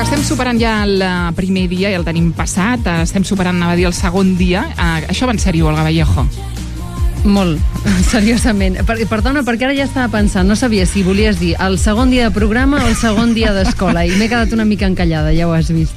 que estem superant ja el eh, primer dia, ja el tenim passat, eh, estem superant, anava a dir, el segon dia. Uh, això va en sèrio, Olga Vallejo? Molt, seriosament. Per, perdona, perquè ara ja estava pensant, no sabia si volies dir el segon dia de programa o el segon dia d'escola, i m'he quedat una mica encallada, ja ho has vist.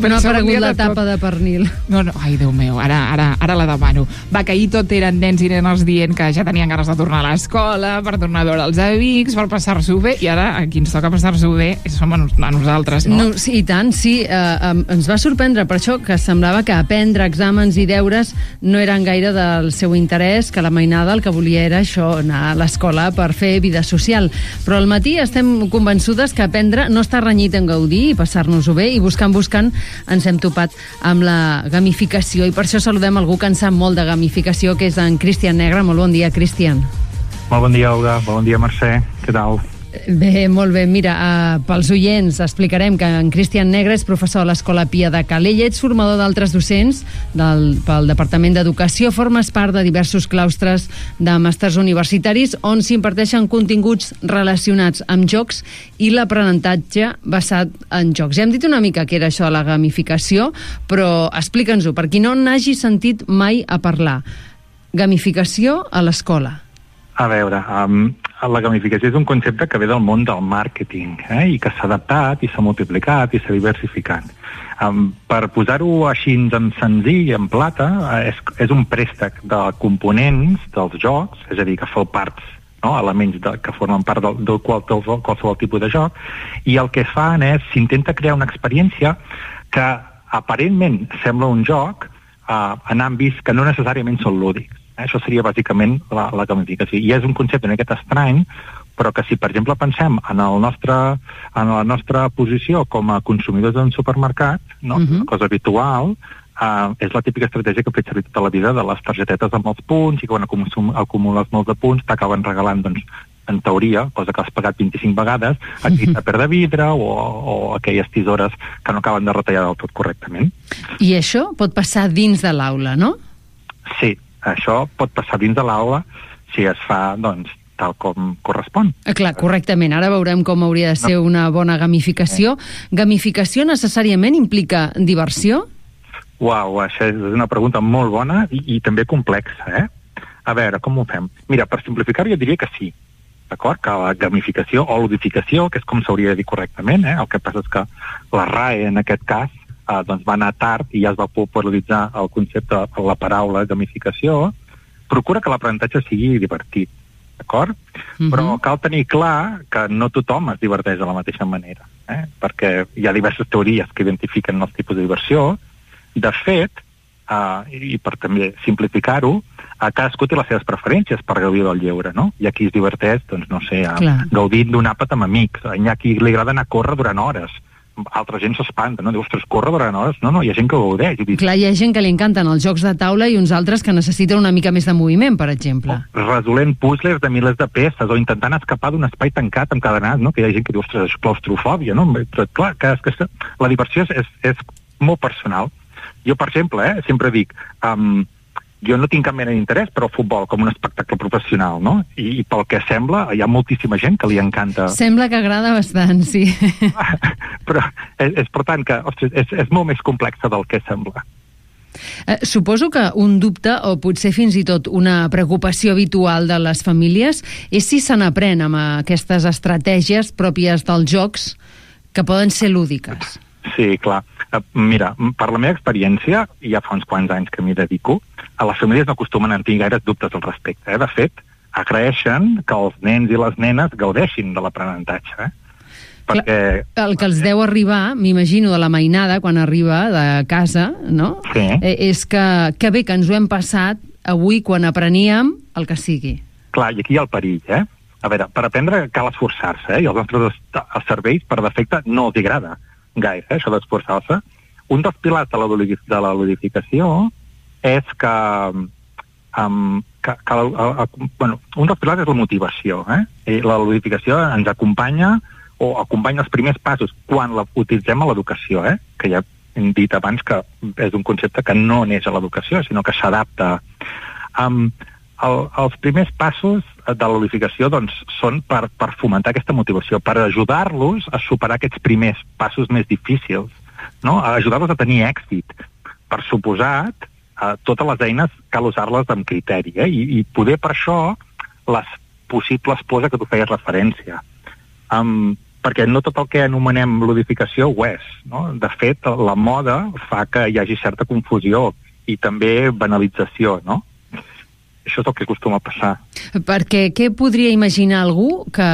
No ha aparegut la tapa de pernil. No, no, ai, Déu meu, ara, ara, ara la demano. Va, que ahir tot eren nens i nenes dient que ja tenien ganes de tornar a l'escola, per tornar a veure els amics, per passar-s'ho bé, i ara a qui ens toca passar-s'ho bé som a, nos a nosaltres, no? No, sí, i tant, sí. Eh, ens va sorprendre per això que semblava que aprendre exàmens i deures no eren gaire del seu interès, que la mainada el que volia era això, anar a l'escola per fer vida social. Però al matí estem convençudes que aprendre no està renyit en gaudir i passar-nos-ho bé, i buscant, buscant, ens hem topat amb la gamificació, i per això saludem algú que en sap molt de gamificació, que és en Cristian Negre. Molt bon dia, Cristian. Molt bon dia, Olga. Bon dia, Mercè. Què tal? Bé, molt bé. Mira, uh, pels oients explicarem que en Cristian Negre és professor a l'Escola Pia de Calella, ets formador d'altres docents del, pel Departament d'Educació, formes part de diversos claustres de màsters universitaris on s'imparteixen continguts relacionats amb jocs i l'aprenentatge basat en jocs. Ja hem dit una mica què era això la gamificació, però explica'ns-ho, per qui no n'hagi sentit mai a parlar. Gamificació a l'escola. A veure, um, la gamificació és un concepte que ve del món del màrqueting eh? i que s'ha adaptat i s'ha multiplicat i s'ha diversificat. Um, per posar-ho així en senzill, en plata, eh, és, és un préstec de components dels jocs, és a dir, que feu parts no? elements de, que formen part del, del qual, del, qualsevol tipus de joc, i el que fan és, s'intenta crear una experiència que aparentment sembla un joc uh, en àmbits que no necessàriament són lúdics. Eh? Això seria bàsicament la, la gamificació. I és un concepte una miqueta estrany, però que si, per exemple, pensem en, el nostre, en la nostra posició com a consumidors d'un supermercat, no? Mhm. una cosa habitual, uh, és la típica estratègia que he fet servir tota la vida de les targetetes amb els punts i que quan acum- acumules molts de punts t'acaben regalant, doncs, en teoria, cosa que has pagat 25 vegades, aquí paper de vidre o, o aquelles tisores que no acaben de retallar del tot correctament. I això pot passar dins de l'aula, no? Sí, això pot passar dins de l'aula si es fa, doncs, tal com correspon. Eh, Clar, correctament. Ara veurem com hauria de ser una bona gamificació. Gamificació necessàriament implica diversió? Uau, això és una pregunta molt bona i, i també complexa, eh? A veure, com ho fem? Mira, per simplificar-ho jo diria que sí, d'acord? Que la gamificació o ludificació, que és com s'hauria de dir correctament, eh? el que passa és que la RAE, en aquest cas, eh, doncs va anar tard i ja es va popularitzar el concepte, la paraula gamificació, procura que l'aprenentatge sigui divertit, d'acord? Mhm. Però cal tenir clar que no tothom es diverteix de la mateixa manera, eh? perquè hi ha diverses teories que identifiquen els tipus de diversió. De fet, uh, i per també simplificar-ho, uh, cadascú té les seves preferències per gaudir del lleure, no? Hi ha qui es diverteix, doncs, no sé, uh, Clar. gaudint d'un àpat amb amics, hi ha qui li agrada anar a córrer durant hores, altra gent s'espanta, no? Diu, ostres, córrer durant hores? No, no, hi ha gent que ho gaudeix. Dius, Clar, hi ha gent que li encanten els jocs de taula i uns altres que necessiten una mica més de moviment, per exemple. resolent puzzles de milers de peces o intentant escapar d'un espai tancat encadenat, no? que hi ha gent que diu, ostres, és claustrofòbia, no? Però, clar, que, és que la diversió és, és, és molt personal. Jo, per exemple, eh, sempre dic, um, jo no tinc cap mena d'interès per al futbol com un espectacle professional, no? I, I pel que sembla, hi ha moltíssima gent que li encanta. Sembla que agrada bastant, sí. Però és, és per tant que, ostres, és, és molt més complexa del que sembla. Eh, Suposo que un dubte, o potser fins i tot una preocupació habitual de les famílies, és si se n'aprèn amb aquestes estratègies pròpies dels jocs que poden ser lúdiques. Sí, clar. Eh, Mira, per la meva experiència, ja fa uns quants anys que m'hi dedico, a les famílies no acostumen a tenir gaires dubtes al respecte. Eh? De fet, agraeixen que els nens i les nenes gaudeixin de l'aprenentatge. Eh? Perquè, El que els deu arribar, m'imagino, de la mainada, quan arriba de casa, no? Sí. Eh, És que, que bé que ens ho hem passat avui quan apreníem el que sigui. clar, i aquí hi ha el perill, eh? A veure, per aprendre cal esforçar-se, eh? I els nostres els serveis, per defecte, no els agrada gaire, eh? això d'esforçar-se. Un dels pilars de la, de la ludificació és que, um, que, que la, a, a, bueno, un dels pilars és la motivació. Eh? I la ludificació ens acompanya o acompanya els primers passos quan la utilitzem a l'educació, eh? que ja hem dit abans que és un concepte que no neix a l'educació, sinó que s'adapta. Um, el, els primers passos de la ludificació doncs, són per, per fomentar aquesta motivació, per ajudar-los a superar aquests primers passos més difícils, no? a ajudar-los a tenir èxit. Per suposat, eh, totes les eines cal usar-les amb criteri, eh? I, i poder per això les possibles pors a què tu feies referència. Um, perquè no tot el que anomenem ludificació ho és. No? De fet, la moda fa que hi hagi certa confusió i també banalització, no? Això és el que acostuma a passar. Perquè què podria imaginar algú que,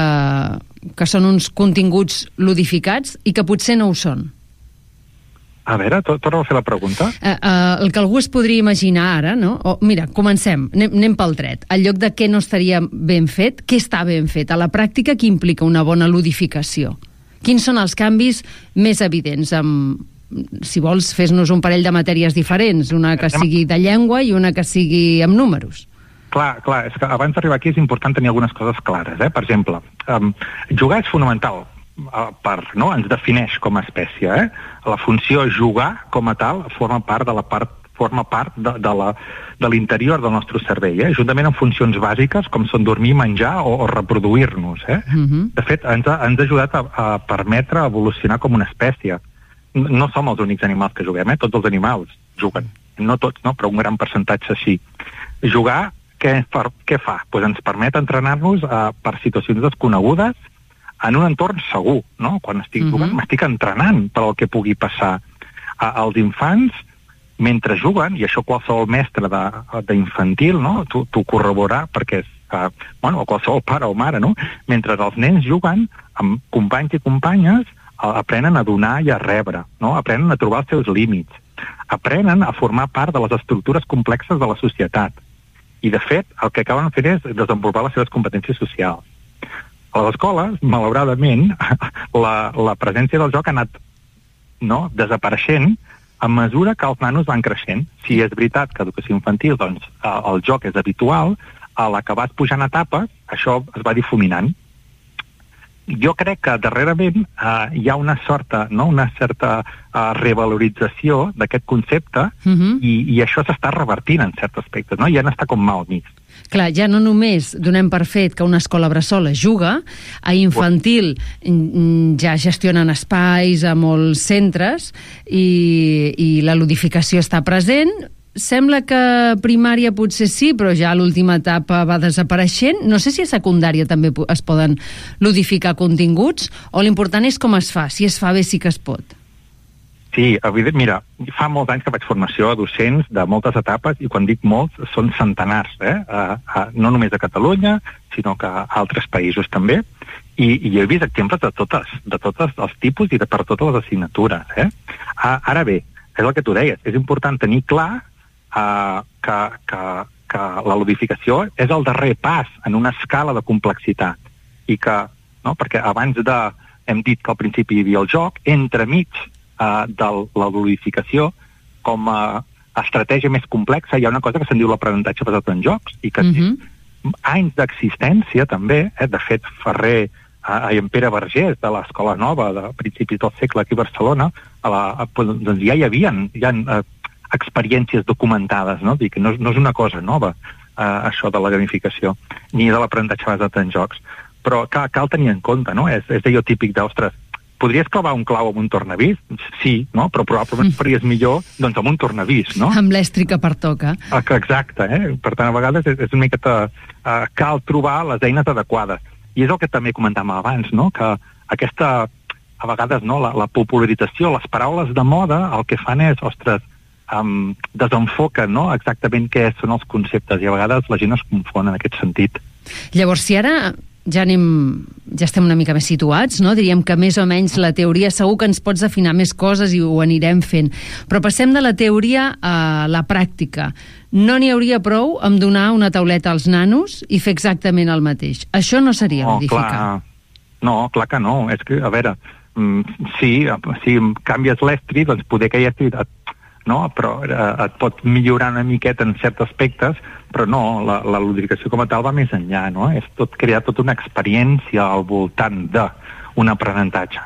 que són uns continguts ludificats i que potser no ho són? A veure, torna a fer la pregunta. Uh, uh, el que algú es podria imaginar ara, no? O, mira, comencem, anem, anem pel dret. Al lloc de què no estaria ben fet, què està ben fet? A la pràctica, què implica una bona ludificació? Quins són els canvis més evidents? Amb, si vols, fes-nos un parell de matèries diferents, una que sigui de llengua i una que sigui amb números. Clar, clar, és que abans d'arribar aquí és important tenir algunes coses clares. Eh? Per exemple, um, jugar és fonamental, per, no? ens defineix com a espècie. Eh? La funció jugar, com a tal, forma part de la part forma part de, de la, de l'interior del nostre cervell, eh? juntament amb funcions bàsiques com són dormir, menjar o, o reproduir-nos. Eh? Uh mhm. -huh. De fet, ens ha, ens ha ajudat a, a permetre evolucionar com una espècie. No som els únics animals que juguem, eh? tots els animals juguen. No tots, no? però un gran percentatge sí. Jugar, què, per, què fa? Pues ens permet entrenar-nos eh, per situacions desconegudes en un entorn segur, no? Quan estic jugant, uh -huh. m'estic entrenant per al que pugui passar. A, als infants, mentre juguen, i això qualsevol mestre d'infantil, no? T'ho corroborarà, perquè és, uh, bueno, o qualsevol pare o mare, no? Mentre els nens juguen amb companys i companyes, aprenen a donar i a rebre, no? Aprenen a trobar els seus límits. Aprenen a formar part de les estructures complexes de la societat. I, de fet, el que acaben fent és desenvolupar les seves competències socials a les escoles, malauradament, la, la presència del joc ha anat no, desapareixent a mesura que els nanos van creixent. Si és veritat que educació infantil doncs, el joc és habitual, a la que vas pujant etapes, això es va difuminant jo crec que darrerament uh, hi ha una sorta, no? una certa uh, revalorització d'aquest concepte uh mhm. -huh. i, i això s'està revertint en certs aspectes, no? ja n'està com mal mig. Clar, ja no només donem per fet que una escola bressola juga, a infantil ja gestionen espais a molts centres i, i la ludificació està present, sembla que primària potser sí, però ja l'última etapa va desapareixent. No sé si a secundària també es poden ludificar continguts, o l'important és com es fa. Si es fa bé sí que es pot. Sí, evident, mira, fa molts anys que faig formació a docents de moltes etapes i quan dic molts són centenars, eh? A, a, no només a Catalunya, sinó que a altres països també. I, i he vist exemples de totes, de tots els tipus i de per totes les assignatures. Eh? A, ara bé, és el que tu deies, és important tenir clar eh, que, que, que la ludificació és el darrer pas en una escala de complexitat i que, no, perquè abans de, hem dit que al principi hi havia el joc, entremig eh, de la ludificació com a estratègia més complexa hi ha una cosa que se'n diu l'aprenentatge basat en jocs i que uh mhm. -huh. anys d'existència també, eh, de fet Ferrer eh, i en Pere Vergés de l'Escola Nova de principis del segle aquí a Barcelona a la, a, doncs ja hi havia ja, eh, experiències documentades, no? Dic, no, no és una cosa nova, eh, això de la gamificació, ni de l'aprenentatge basat en jocs. Però cal, cal tenir en compte, no? És, és allò típic d'ostres, podries clavar un clau amb un tornavís? Sí, no? però probablement mm. faries millor doncs, amb un tornavís, no? Amb l'estri que pertoca. Ah, exacte, eh? Per tant, a vegades és, és una miqueta... Uh, cal trobar les eines adequades. I és el que també comentàvem abans, no? Que aquesta, a vegades, no? La, la popularització, les paraules de moda, el que fan és, ostres, um, desenfoquen no? exactament què són els conceptes i a vegades la gent es confon en aquest sentit. Llavors, si ara ja anem, ja estem una mica més situats, no? Diríem que més o menys la teoria segur que ens pots afinar més coses i ho anirem fent. Però passem de la teoria a la pràctica. No n'hi hauria prou amb donar una tauleta als nanos i fer exactament el mateix. Això no seria no, modificar. Clar, no, clar que no. És que, a veure, mm, sí, si canvies l'estri, doncs poder que hi hagi no? però eh, et pot millorar una miqueta en certs aspectes, però no, la, la ludificació com a tal va més enllà, no? és tot crear tota una experiència al voltant d'un aprenentatge.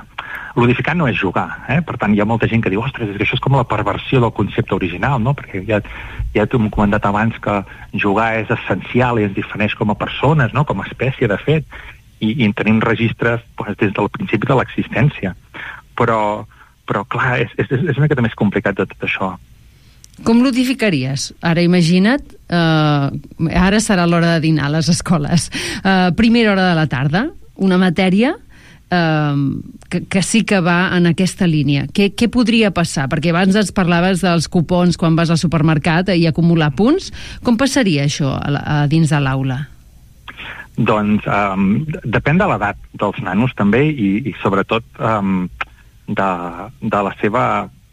ludificar no és jugar, eh? per tant hi ha molta gent que diu, ostres, és que això és com la perversió del concepte original, no? perquè ja, ja t'ho hem comentat abans que jugar és essencial i ens defineix com a persones, no? com a espècie, de fet, i, i tenim registres doncs, des del principi de l'existència. Però, però clar, és, és, és una miqueta més complicat de tot això. Com notificaries? Ara imagina't, eh, ara serà l'hora de dinar a les escoles. Eh, primera hora de la tarda, una matèria eh, que, que sí que va en aquesta línia. Què, què podria passar? Perquè abans ens parlaves dels cupons quan vas al supermercat i acumular punts. Com passaria això a, a dins de l'aula? Doncs um, depèn de l'edat dels nanos també i, i sobretot um, de, de la seva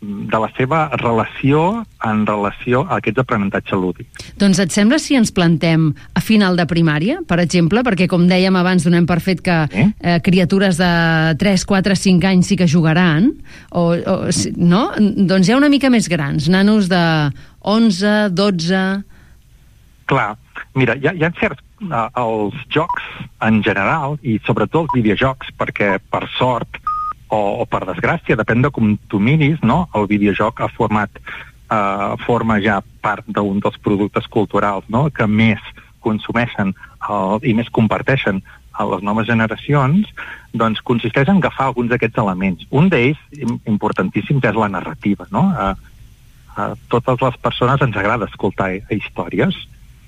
de la seva relació en relació a aquests aprenentatge lúdic. Doncs et sembla si ens plantem a final de primària, per exemple, perquè com dèiem abans donem per fet que eh? Eh, criatures de 3, 4, 5 anys sí que jugaran, o, o, no? Doncs hi ha una mica més grans, nanos de 11, 12... Clar, mira, hi ha, hi ha certs uh, els jocs en general i sobretot els videojocs perquè per sort o, o per desgràcia, depèn de com tu miris, no? el videojoc ha format uh, forma ja part d'un dels productes culturals no? que més consumeixen el, i més comparteixen a les noves generacions, doncs consisteix en agafar alguns d'aquests elements. Un d'ells, importantíssim, és la narrativa. No? A, a totes les persones ens agrada escoltar històries,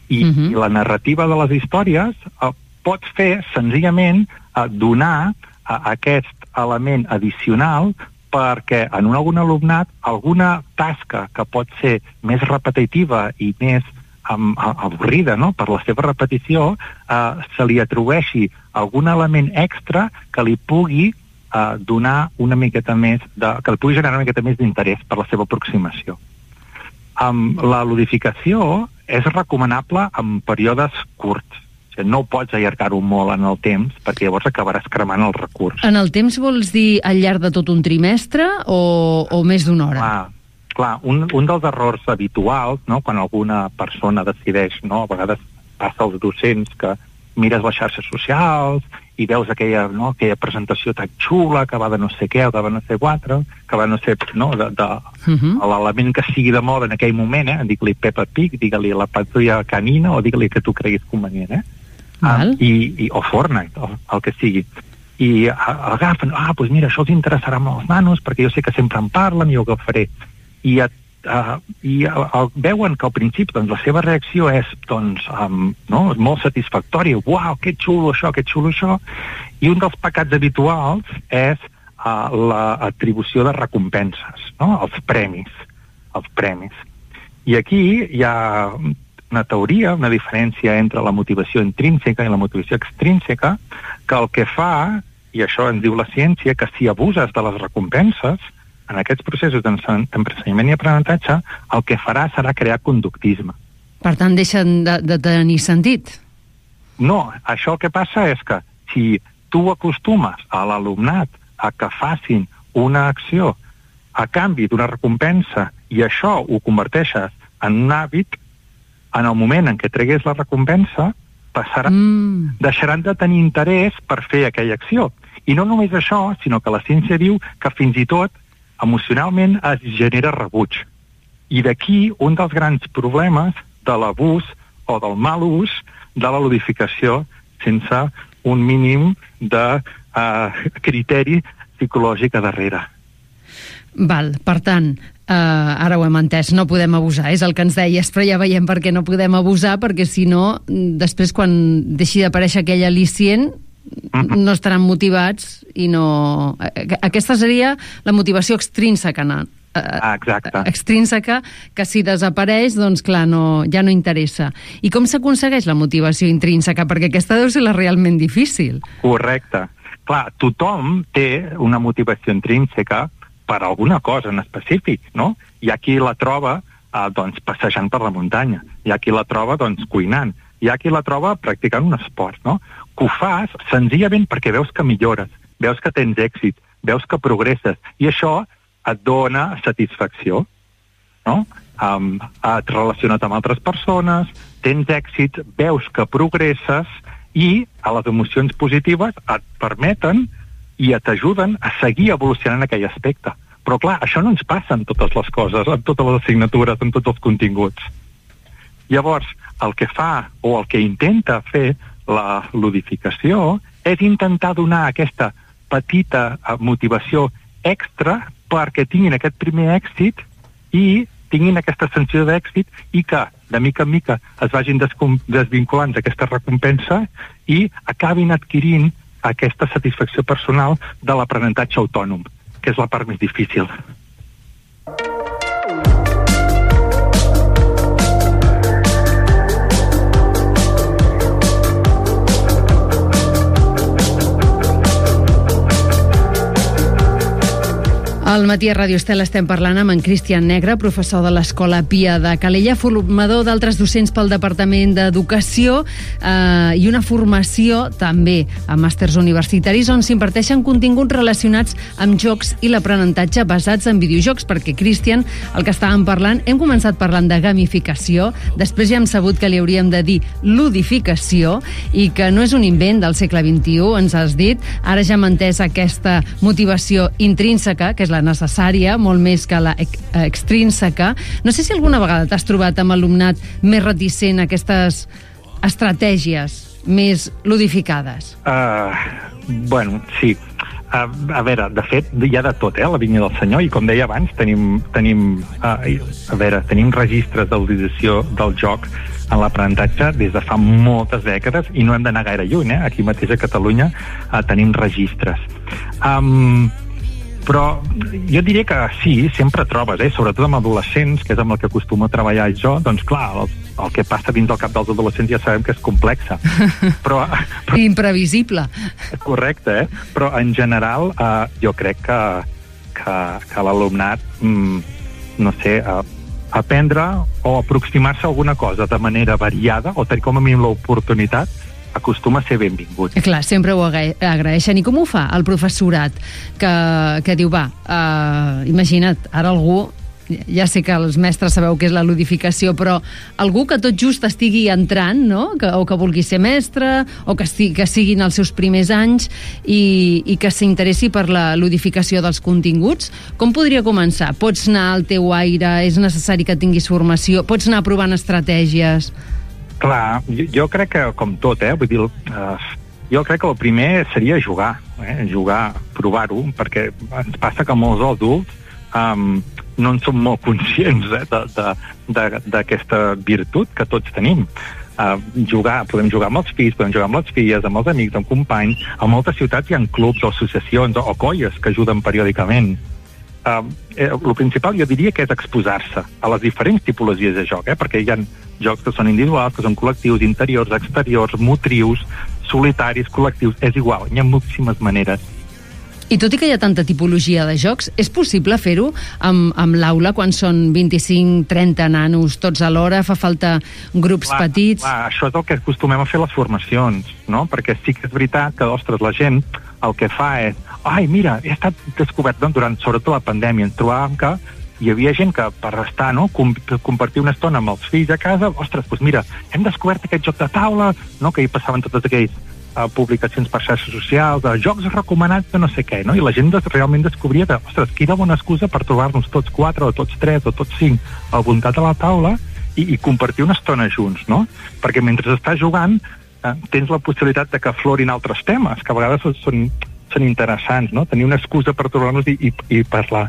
i, uh -huh. i la narrativa de les històries uh, pot fer senzillament uh, donar uh, aquest element addicional perquè en un algun alumnat alguna tasca que pot ser més repetitiva i més um, avorrida no? per la seva repetició uh, se li atribueixi algun element extra que li pugui uh, donar una miqueta més de, que li pugui generar una miqueta més d'interès per la seva aproximació. Um, la ludificació és recomanable en períodes curts. No pots allargar-ho molt en el temps perquè llavors acabaràs cremant el recurs. En el temps vols dir al llarg de tot un trimestre o, o més d'una hora? Clar, clar un, un dels errors habituals, no, quan alguna persona decideix, no, a vegades passa als docents que mires les xarxes socials i veus aquella, no, aquella presentació tan xula que va de no sé què o que va de no sé quatre, que va no sé, no, de, de uh mhm. -huh. l'element que sigui de moda en aquell moment, eh? digue-li Peppa Pig, digue-li la patrulla canina o digue-li que tu creguis convenient, eh? Val. I, i, o Fortnite, o el que sigui i agafen, ah, doncs mira, això els interessarà molt als nanos perquè jo sé que sempre en parlen i ho agafaré i et uh, i uh, veuen que al principi doncs, la seva reacció és doncs, um, no? molt satisfactòria, uau, que xulo això, que xulo això, i un dels pecats habituals és uh, l'atribució de recompenses, no? els premis, els premis. I aquí hi ha una teoria, una diferència entre la motivació intrínseca i la motivació extrínseca, que el que fa, i això ens diu la ciència, que si abuses de les recompenses, en aquests processos d'ensenyament i aprenentatge, el que farà serà crear conductisme. Per tant, deixen de, de tenir sentit? No, això el que passa és que si tu acostumes a l'alumnat a que facin una acció a canvi d'una recompensa i això ho converteixes en un hàbit, en el moment en què tregués la recompensa, passarà, mm. deixaran de tenir interès per fer aquella acció. I no només això, sinó que la ciència diu que fins i tot emocionalment es genera rebuig. I d'aquí un dels grans problemes de l'abús o del mal ús de la ludificació sense un mínim de uh, criteri psicològic a darrere. Val, per tant, uh, ara ho hem entès, no podem abusar, és el que ens deies, però ja veiem per què no podem abusar, perquè si no, després quan deixi d'aparèixer aquell al·licient, no estaran motivats i no... Aquesta seria la motivació extrínseca, no? Ah, exacte. extrínseca, que si desapareix, doncs clar, no, ja no interessa. I com s'aconsegueix la motivació intrínseca? Perquè aquesta deu ser la realment difícil. Correcte. Clar, tothom té una motivació intrínseca per alguna cosa en específic, no? Hi ha qui la troba eh, doncs, passejant per la muntanya, hi ha qui la troba doncs, cuinant, hi ha qui la troba practicant un esport, no? que ho fas senzillament perquè veus que millores, veus que tens èxit, veus que progresses, i això et dona satisfacció, no? Um, et relacionat amb altres persones, tens èxit, veus que progresses i a les emocions positives et permeten i t'ajuden a seguir evolucionant aquell aspecte. Però clar, això no ens passa en totes les coses, en totes les assignatures, en tots els continguts. Llavors, el que fa o el que intenta fer la ludificació és intentar donar aquesta petita eh, motivació extra perquè tinguin aquest primer èxit i tinguin aquesta sensació d'èxit i que, de mica en mica, es vagin desvinculant d'aquesta recompensa i acabin adquirint aquesta satisfacció personal de l'aprenentatge autònom, que és la part més difícil. Al matí a Ràdio Estel estem parlant amb en Cristian Negre, professor de l'Escola Pia de Calella, formador d'altres docents pel Departament d'Educació eh, i una formació també a màsters universitaris on s'imparteixen continguts relacionats amb jocs i l'aprenentatge basats en videojocs, perquè, Cristian, el que estàvem parlant, hem començat parlant de gamificació, després ja hem sabut que li hauríem de dir ludificació i que no és un invent del segle XXI, ens has dit, ara ja hem entès aquesta motivació intrínseca, que és la necessària, molt més que la extrínseca. No sé si alguna vegada t'has trobat amb alumnat més reticent a aquestes estratègies més ludificades. Uh, bueno, sí. Uh, a veure, de fet, hi ha de tot, eh, la vinya del senyor, i com deia abans, tenim, tenim, uh, a veure, tenim registres d'utilització del joc en l'aprenentatge des de fa moltes dècades i no hem d'anar gaire lluny, eh? Aquí mateix a Catalunya uh, tenim registres. Um, però jo diria que sí, sempre trobes, eh? sobretot amb adolescents, que és amb el que acostumo a treballar jo, doncs clar, el, el que passa dins del cap dels adolescents ja sabem que és complexa. Però, però, Imprevisible. Correcte, eh? Però en general eh, jo crec que, que, que l'alumnat, mm, no sé, eh, aprendre o aproximar-se a alguna cosa de manera variada o tenir com a mínim l'oportunitat acostuma a ser benvingut. Eh, clar, sempre ho agraeixen. I com ho fa el professorat que, que diu, va, uh, imagina't, ara algú ja sé que els mestres sabeu què és la ludificació, però algú que tot just estigui entrant, no? que, o que vulgui ser mestre, o que, estigui, que siguin els seus primers anys i, i que s'interessi per la ludificació dels continguts, com podria començar? Pots anar al teu aire, és necessari que tinguis formació, pots anar provant estratègies... Clar, jo, jo crec que com tot, eh, vull dir, uh, jo crec que el primer seria jugar, eh, jugar, provar-ho, perquè ens passa que molts adults um, no en som molt conscients eh, d'aquesta virtut que tots tenim. Uh, jugar, podem jugar amb els fills, podem jugar amb les filles, amb els amics, amb companys. A moltes ciutats hi ha clubs o associacions o, o colles que ajuden periòdicament eh, el principal jo diria que és exposar-se a les diferents tipologies de joc, eh? perquè hi ha jocs que són individuals, que són col·lectius, interiors, exteriors, motrius, solitaris, col·lectius, és igual, hi ha moltíssimes maneres. I tot i que hi ha tanta tipologia de jocs, és possible fer-ho amb, amb l'aula quan són 25-30 nanos tots alhora? Fa falta grups clar, petits? Clar, això és el que acostumem a fer les formacions, no? Perquè sí que és veritat que, ostres, la gent el que fa és ai, mira, he estat descobert doncs, durant, sobretot la pandèmia, ens trobàvem que hi havia gent que per estar, no, com, compartir una estona amb els fills a casa, ostres, doncs mira, hem descobert aquest joc de taula, no, que hi passaven totes aquells uh, publicacions per xarxes socials, de jocs recomanats de no sé què, no? i la gent des, realment descobria que, ostres, quina bona excusa per trobar-nos tots quatre, o tots tres, o tots cinc al voltant de la taula i, i compartir una estona junts, no? Perquè mentre estàs jugant eh, tens la possibilitat de que florin altres temes, que a vegades són, són interessants, no? Tenir una excusa per trobar-nos i, i, i parlar.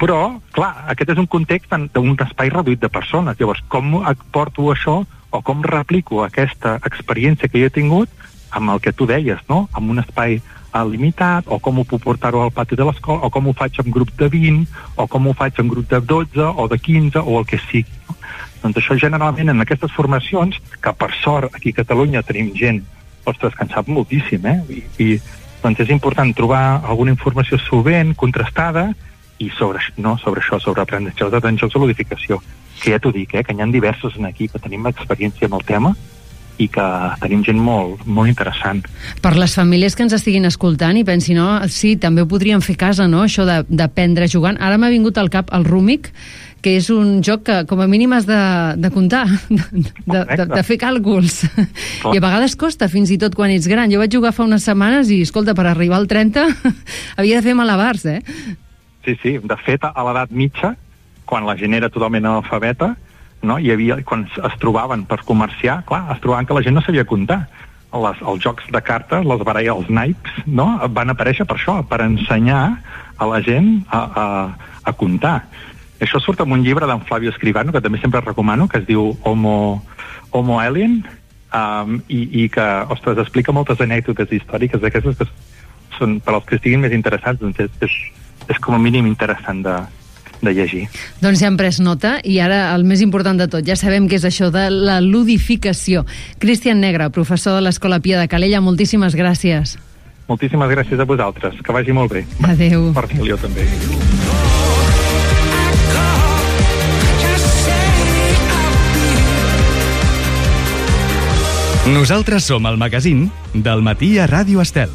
Però, clar, aquest és un context d'un espai reduït de persones. Llavors, com porto això o com replico aquesta experiència que jo he tingut amb el que tu deies, no? Amb un espai uh, limitat, o com ho puc portar-ho al pati de l'escola, o com ho faig en grup de 20, o com ho faig en grup de 12, o de 15, o el que sigui. No? Doncs això generalment en aquestes formacions, que per sort aquí a Catalunya tenim gent, ostres, que en sap moltíssim, eh? I, i doncs és important trobar alguna informació solvent, contrastada, i sobre, no, sobre això, sobre aprenentatge en jocs de ludificació, que ja t'ho dic, eh, que n'hi ha diversos en aquí que tenim experiència amb el tema, i que tenim gent molt, molt interessant. Per les famílies que ens estiguin escoltant i pensin, no, sí, també ho podríem fer a casa, no?, això d'aprendre jugant. Ara m'ha vingut al cap el Rúmic, que és un joc que com a mínim has de, de comptar, de, de, de, de fer càlculs. I a vegades costa, fins i tot quan ets gran. Jo vaig jugar fa unes setmanes i, escolta, per arribar al 30 havia de fer malabars, eh? Sí, sí. De fet, a l'edat mitja, quan la gent era totalment analfabeta, no? Hi havia, quan es trobaven per comerciar, clar, es trobaven que la gent no sabia comptar. Les, els jocs de cartes, les baralles, els naipes, no? van aparèixer per això, per ensenyar a la gent a, a, a comptar. Això surt en un llibre d'en Flavio Escribano, que també sempre recomano, que es diu Homo, Homo Alien, um, i, i que, ostres, explica moltes anècdotes històriques d'aquestes que són, per als que estiguin més interessats, doncs és, és, és com a mínim interessant de, de llegir. Doncs ja hem pres nota i ara el més important de tot, ja sabem què és això de la ludificació. Cristian Negre, professor de l'Escola Pia de Calella, moltíssimes gràcies. Moltíssimes gràcies a vosaltres. Que vagi molt bé. Adéu. Per jo també. Nosaltres som el magazín del matí a Ràdio Estel.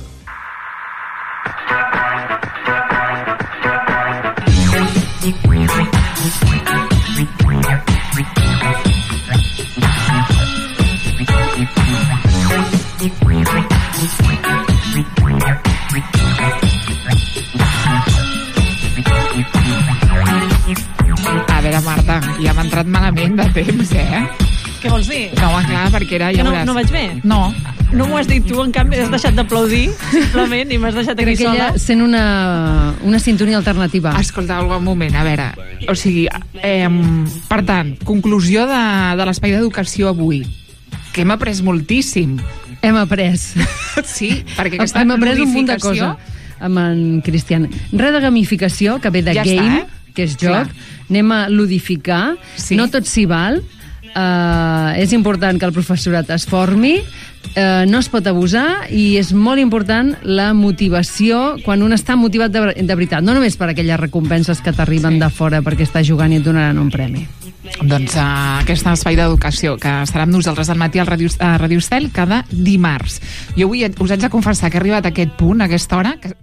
A veure, Marta, ja m'ha entrat malament de temps, eh? Què vols dir? No, clar, perquè era... Ja Que no, veuràs. no vaig bé? No. No m'ho has dit tu, en canvi has deixat d'aplaudir, simplement, i m'has deixat aquí Crec que sola. ella sent una, una sintonia alternativa. Escolta, un moment, a veure, o sigui, eh, per tant, conclusió de, de l'espai d'educació avui, que hem après moltíssim. Hem après. Sí, perquè aquesta Hem après un munt de cosa amb en Cristian. Res de gamificació, que ve de Ja està, game, eh? que és joc. Clar. Anem a ludificar. Sí. No tot s'hi val. Uh, és important que el professorat es formi, uh, no es pot abusar i és molt important la motivació quan un està motivat de, de veritat, no només per aquelles recompenses que t'arriben Sí. de fora perquè estàs jugant i et donaran un premi. Doncs uh, aquest espai d'educació que estarà amb nosaltres al matí al Ràdio, a Ràdio Estel cada dimarts. Jo avui us haig de confessar que he arribat a aquest punt, a aquesta hora, que